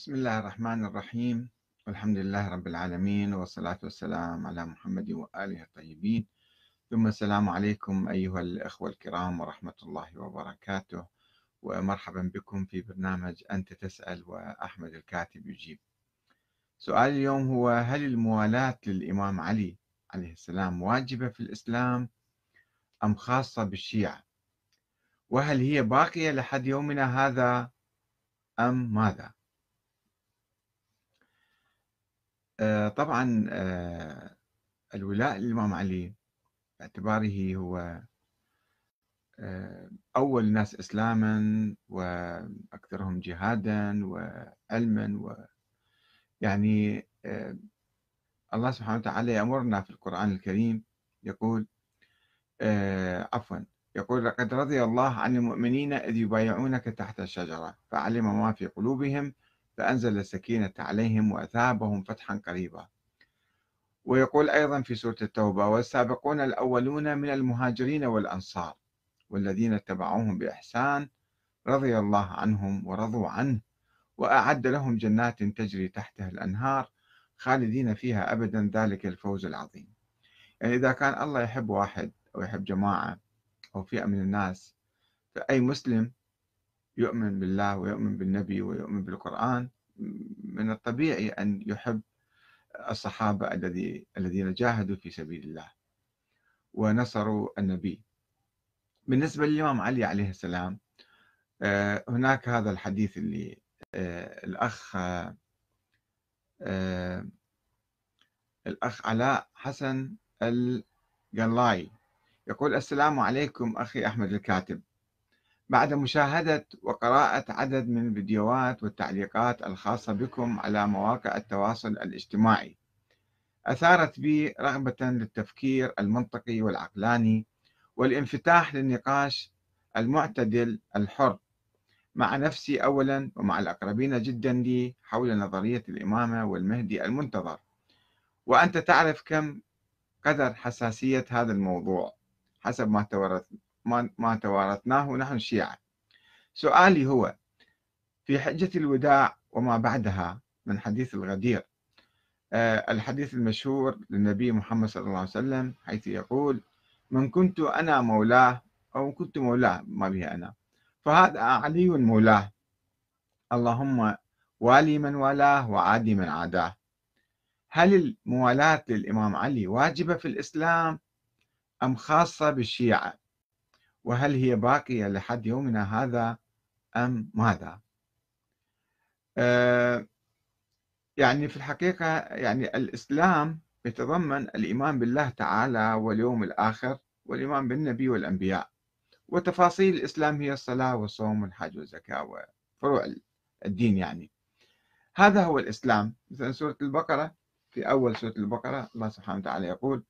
بسم الله الرحمن الرحيم. والحمد لله رب العالمين والصلاة والسلام على محمد وآله الطيبين. ثم السلام عليكم أيها الأخوة الكرام ورحمة الله وبركاته. ومرحبا بكم في برنامج أنت تسأل وأحمد الكاتب يجيب. سؤال اليوم هو هل الموالاة للإمام علي عليه السلام واجبة في الإسلام أم خاصة بالشيعة؟ وهل هي باقية لحد يومنا هذا أم ماذا آه، طبعا آه، الولاء للإمام علي باعتباره هو آه، أول الناس إسلاما وأكثرهم جهادا وعلما و يعني الله سبحانه وتعالى يأمرنا في القرآن الكريم يقول عفوا يقول لقد رضي الله عن المؤمنين إذ يبايعونك تحت الشجرة فعلم ما في قلوبهم فأنزل السكينة عليهم وأثابهم فتحا قريبا. ويقول أيضا في سورة التوبة والسابقون الأولون من المهاجرين والأنصار والذين اتبعوهم بإحسان رضي الله عنهم ورضوا عنه وأعد لهم جنات تجري تحتها الأنهار خالدين فيها أبدا ذلك الفوز العظيم. يعني إذا كان الله يحب واحد أو يحب جماعة أو فئة من الناس فأي مسلم يؤمن بالله ويؤمن بالنبي ويؤمن بالقرآن من الطبيعي أن يحب الصحابة الذي الذين جاهدوا في سبيل الله ونصروا النبي. بالنسبة للإمام علي عليه السلام آه، هناك هذا الحديث اللي آه، الأخ آه، الأخ علاء حسن القلاي يقول السلام عليكم أخي أحمد الكاتب. بعد مشاهدة وقراءة عدد من الفيديوهات والتعليقات الخاصة بكم على مواقع التواصل الاجتماعي. أثارت بي رغبة للتفكير المنطقي والعقلاني والانفتاح للنقاش المعتدل الحر. مع نفسي أولا ومع الأقربين جدا لي حول نظرية الإمامة والمهدي المنتظر. وأنت تعرف كم قدر حساسية هذا الموضوع حسب ما تورث ما توارثناه نحن الشيعة سؤالي هو في حجة الوداع وما بعدها من حديث الغدير آه، الحديث المشهور للنبي محمد صلى الله عليه وسلم حيث يقول من كنت أنا مولاه أو كنت مولاه ما به أنا. فهذا علي مولاه. اللهم والي من والاه وعادي من عاداه. هل الموالاة للإمام علي واجبة في الإسلام أم خاصة بالشيعة؟ وهل هي باقية لحد يومنا هذا أم ماذا؟ آه، يعني في الحقيقة يعني الإسلام يتضمن الإيمان بالله تعالى واليوم الآخر والإيمان بالنبي والأنبياء. وتفاصيل الإسلام هي الصلاة والصوم والحج والزكاة وفروع الدين يعني. هذا هو الإسلام. مثلا سورة البقرة في أول سورة البقرة الله سبحانه وتعالى يقول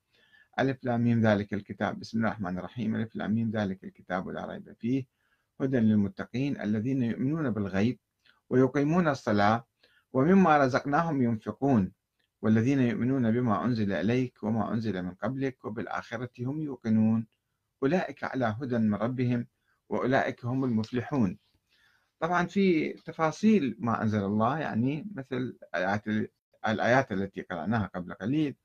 ألف لام ذلك الكتاب. بسم الله الرحمن الرحيم. ألف لام ذلك الكتاب لا ريب فيه. هدى للمتقين الذين يؤمنون بالغيب ويقيمون الصلاة ومما رزقناهم ينفقون والذين يؤمنون بما أنزل إليك وما أنزل من قبلك وبالآخرة هم يوقنون. أولئك على هدى من ربهم وأولئك هم المفلحون. طبعا في تفاصيل ما أنزل الله يعني مثل الآيات التي قرأناها قبل قليل.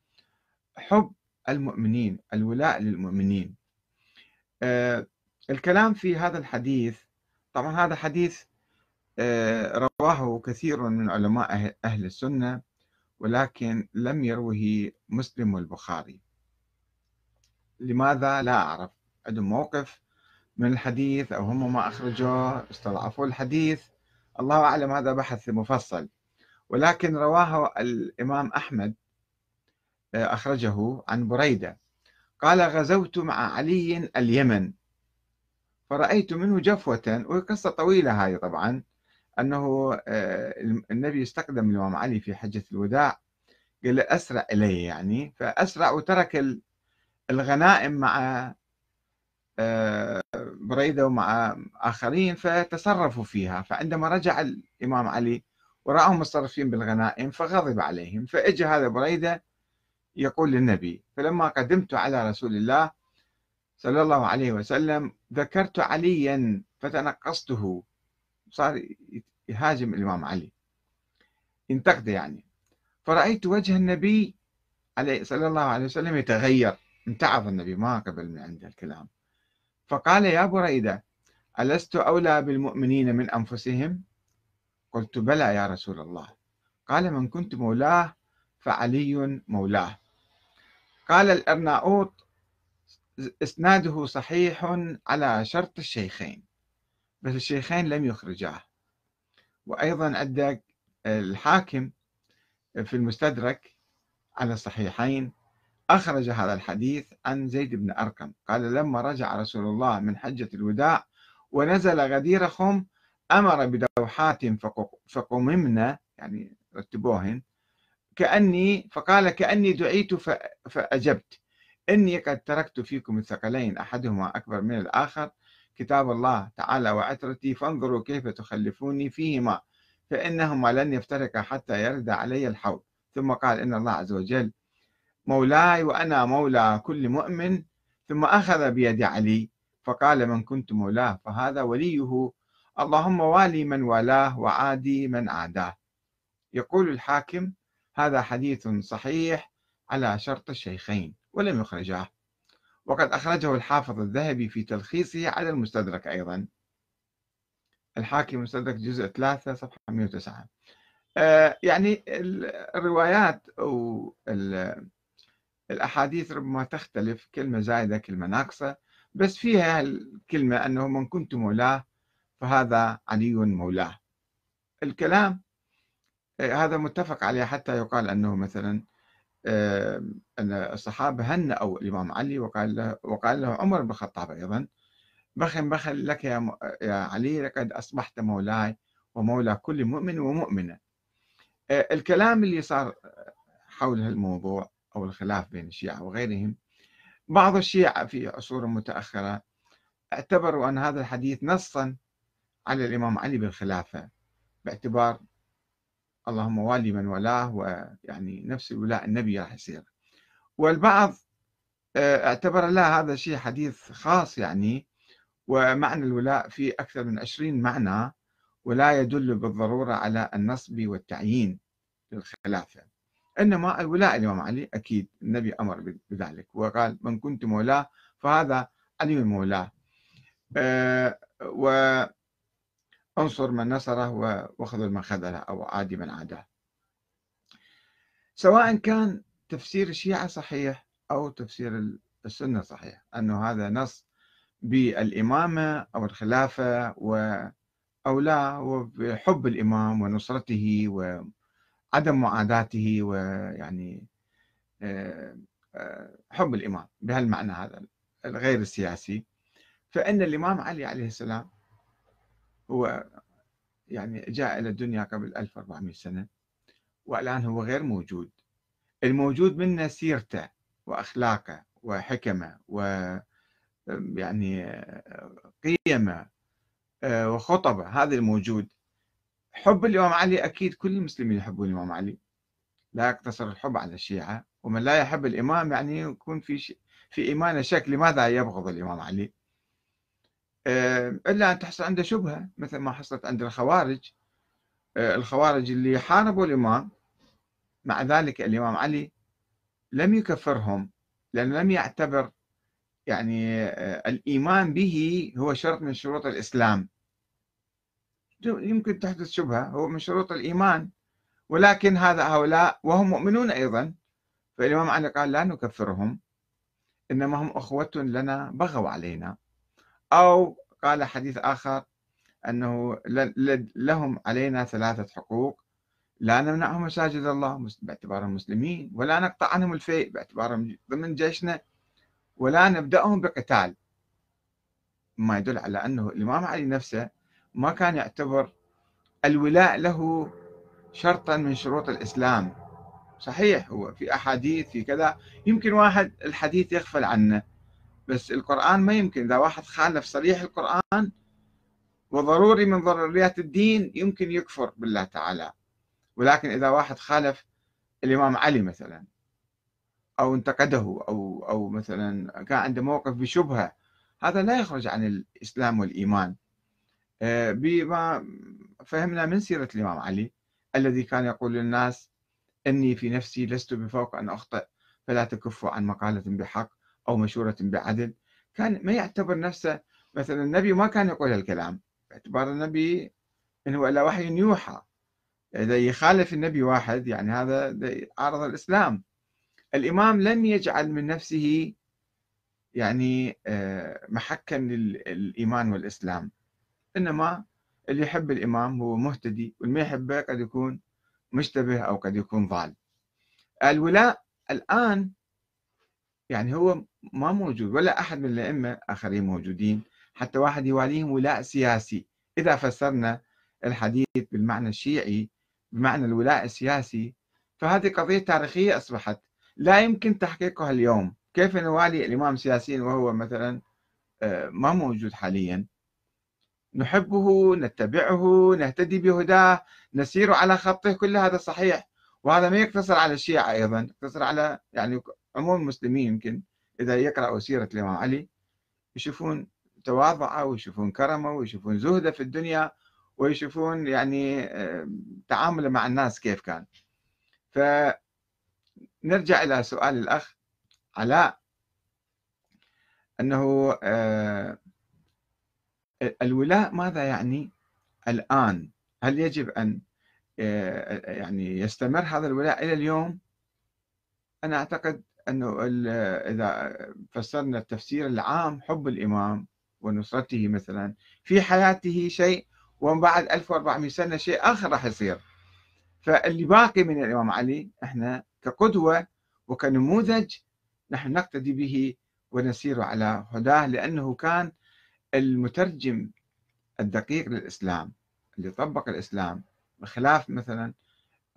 حب المؤمنين الولاء للمؤمنين. آه، الكلام في هذا الحديث طبعا هذا حديث آه، رواه كثير من علماء أهل السنة ولكن لم يروه مسلم والبخاري لماذا؟ لا أعرف. عندهم موقف من الحديث أو هم ما أخرجوه استضعفوا الحديث. الله أعلم هذا بحث مفصل. ولكن رواه الإمام أحمد أخرجه عن بريدة. قال غزوت مع علي اليمن. فرأيت منه جفوة وقصة طويلة هذه طبعا أنه آه، النبي استقدم الإمام علي في حجة الوداع قال أسرع إلي يعني. فأسرع وترك الغنائم مع آه، بريدة ومع آخرين فتصرفوا فيها. فعندما رجع الإمام علي ورأهم متصرفين بالغنائم فغضب عليهم. فإجى هذا بريدة يقول للنبي فلما قدمت على رسول الله صلى الله عليه وسلم ذكرت عليا فتنقصته. صار يهاجم الإمام علي. ينتقده يعني. فرأيت وجه النبي عليه صلى الله عليه وسلم يتغير. امتعض النبي ما قبل من عنده الكلام. فقال يا بريدة ألست أولى بالمؤمنين من أنفسهم؟ قلت بلى يا رسول الله. قال من كنت مولاه فعلي مولاه. قال الأرناؤوط إسناده صحيح على شرط الشيخين بس الشيخين لم يخرجاه. وأيضا عندك الحاكم في المستدرك على الصحيحين أخرج هذا الحديث عن زيد بن أرقم. قال لما رجع رسول الله من حجة الوداع ونزل غدير خم أمر بدوحات فقممنا يعني رتبوهن كأني فقال كأني دعيت فأجبت. إني قد تركت فيكم الثقلين أحدهما أكبر من الآخر. كتاب الله تعالى وعترتي فانظروا كيف تخلفوني فيهما فإنهما لن يفترقا حتى يرد علي الحوض. ثم قال إن الله عز وجل مولاي وأنا مولى كل مؤمن ثم أخذ بيد علي فقال من كنت مولاه فهذا وليه؟ اللهم والي من والاه وعادي من عاداه. يقول الحاكم هذا حديث صحيح على شرط الشيخين ولم يخرجاه. وقد أخرجه الحافظ الذهبي في تلخيصه على المستدرك أيضا. الحاكم مستدرك جزء 3 صفحة 109 آه يعني الروايات أو الأحاديث ربما تختلف كلمة زايدة كلمة ناقصة بس فيها الكلمة أنه من كنت مولاه فهذا علي مولاه. الكلام هذا متفق عليه حتى يقال أنه مثلا أن الصحابة هنأوا الإمام علي وقال له, وقال له عمر بن الخطاب أيضا بخن بخن لك يا, يا علي لقد أصبحت مولاي ومولى كل مؤمن ومؤمنة. آه، الكلام اللي صار حول الموضوع أو الخلاف بين الشيعة وغيرهم بعض الشيعة في عصور متأخرة اعتبروا أن هذا الحديث نصا على الإمام علي بالخلافة باعتبار اللهم والي من ولاه ويعني نفس الولاء النبي راح يصير. والبعض آه، اعتبر لا هذا شيء حديث خاص يعني ومعنى الولاء فيه أكثر من عشرين معنى ولا يدل بالضرورة على النصب والتعيين للخلافة. إنما الولاء الإمام علي أكيد النبي أمر بذلك وقال من كنت مولاه فهذا علي مولاه. أه وانصر من نصره واخذل من خذله أو عادي من عاداه سواء كان تفسير الشيعة صحيح أو تفسير السنة صحيح أنه هذا نص بالإمامة أو الخلافة و أو لا وبحب الإمام ونصرته وعدم معاداته ويعني آه، آه، حب الإمام بهالمعنى هذا الغير السياسي. فإن الإمام علي عليه السلام هو يعني جاء إلى الدنيا قبل 1400 سنة والآن هو غير موجود. الموجود منا سيرته وأخلاقه وحكمه و يعني قيمه آه، وخطبه. هذا الموجود. حب الإمام علي أكيد كل المسلمين يحبون الإمام علي. لا يقتصر الحب على الشيعة. ومن لا يحب الإمام يعني يكون في. في إيمانه شك لماذا يبغض الإمام علي. إلا أن تحصل عنده شبهة مثل ما حصلت عند الخوارج. آه، الخوارج اللي حاربوا الإمام مع ذلك الإمام علي لم يكفرهم لأنه لم يعتبر يعني آه، الإيمان به هو شرط من شروط الإسلام. يمكن تحدث شبهة هو من شروط الإيمان. ولكن هذا هؤلاء وهم مؤمنون أيضا فالإمام علي قال لا نكفرهم إنما هم أخوة لنا بغوا علينا. أو قال حديث آخر أنه لهم علينا ثلاثة حقوق لا نمنعهم مساجد الله باعتبارهم مسلمين ولا نقطع عنهم الفيء باعتبارهم ضمن جيشنا ولا نبدأهم بقتال. ما يدل على أنه الإمام علي نفسه ما كان يعتبر الولاء له شرطا من شروط الإسلام. صحيح هو في أحاديث في كذا يمكن واحد الحديث يغفل عنه. بس القرآن ما يمكن إذا واحد خالف صريح القرآن وضروري من ضروريات الدين يمكن يكفر بالله تعالى. ولكن إذا واحد خالف الإمام علي مثلا أو انتقده أو أو مثلا كان عنده موقف بشبهة هذا لا يخرج عن الإسلام والإيمان. آه، بما فهمنا من سيرة الإمام علي الذي كان يقول للناس إني في نفسي لست بفوق أن أخطئ فلا تكفوا عن مقالة بحق. أو مشورة بعدل كان ما يعتبر نفسه مثلا النبي ما كان يقول هالكلام باعتبار النبي إنه إلا وحي يوحى. إذا يخالف النبي واحد يعني هذا عارض الإسلام. الإمام لم يجعل من نفسه يعني آه، محكا للإيمان والإسلام. إنما اللي يحب الإمام هو مهتدي واللي ما يحبه قد يكون مشتبه أو قد يكون ضال. الولاء الآن يعني هو ما موجود ولا أحد من الأئمة آخرين موجودين حتى واحد يواليهم ولاء سياسي. إذا فسرنا الحديث بالمعنى الشيعي بمعنى الولاء السياسي فهذه قضية تاريخية أصبحت. لا يمكن تحقيقها اليوم. كيف نوالي الإمام سياسيا وهو مثلا آه، ما موجود حاليا؟ نحبه نتبعه نهتدي بهداه نسير على خطه كل هذا صحيح. وهذا ما يقتصر على الشيعة أيضا يقتصر على يعني عموم المسلمين يمكن. إذا يقرأوا سيرة الإمام علي يشوفون تواضعه ويشوفون كرمه ويشوفون زهده في الدنيا ويشوفون يعني تعامله مع الناس كيف كان. فنرجع إلى سؤال الأخ علاء أنه آه، الولاء ماذا يعني الآن؟ هل يجب أن آه، يعني يستمر هذا الولاء إلى اليوم؟ أنا أعتقد أنه إذا فسرنا التفسير العام حب الإمام ونصرته مثلا في حياته شيء ومن بعد 1400 سنة شيء آخر راح يصير. فاللي باقي من الإمام علي إحنا كقدوة وكنموذج نحن نقتدي به ونسير على هداه لأنه كان المترجم الدقيق للإسلام اللي طبق الإسلام بخلاف مثلا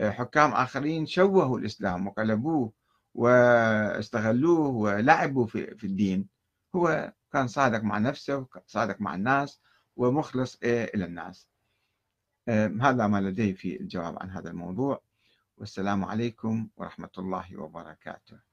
حكام آخرين شوهوا الإسلام وقلبوه واستغلوه ولعبوا في, الدين. هو كان صادق مع نفسه صادق مع الناس ومخلص إلى الناس. هذا ما لدي في الجواب عن هذا الموضوع. والسلام عليكم ورحمة الله وبركاته.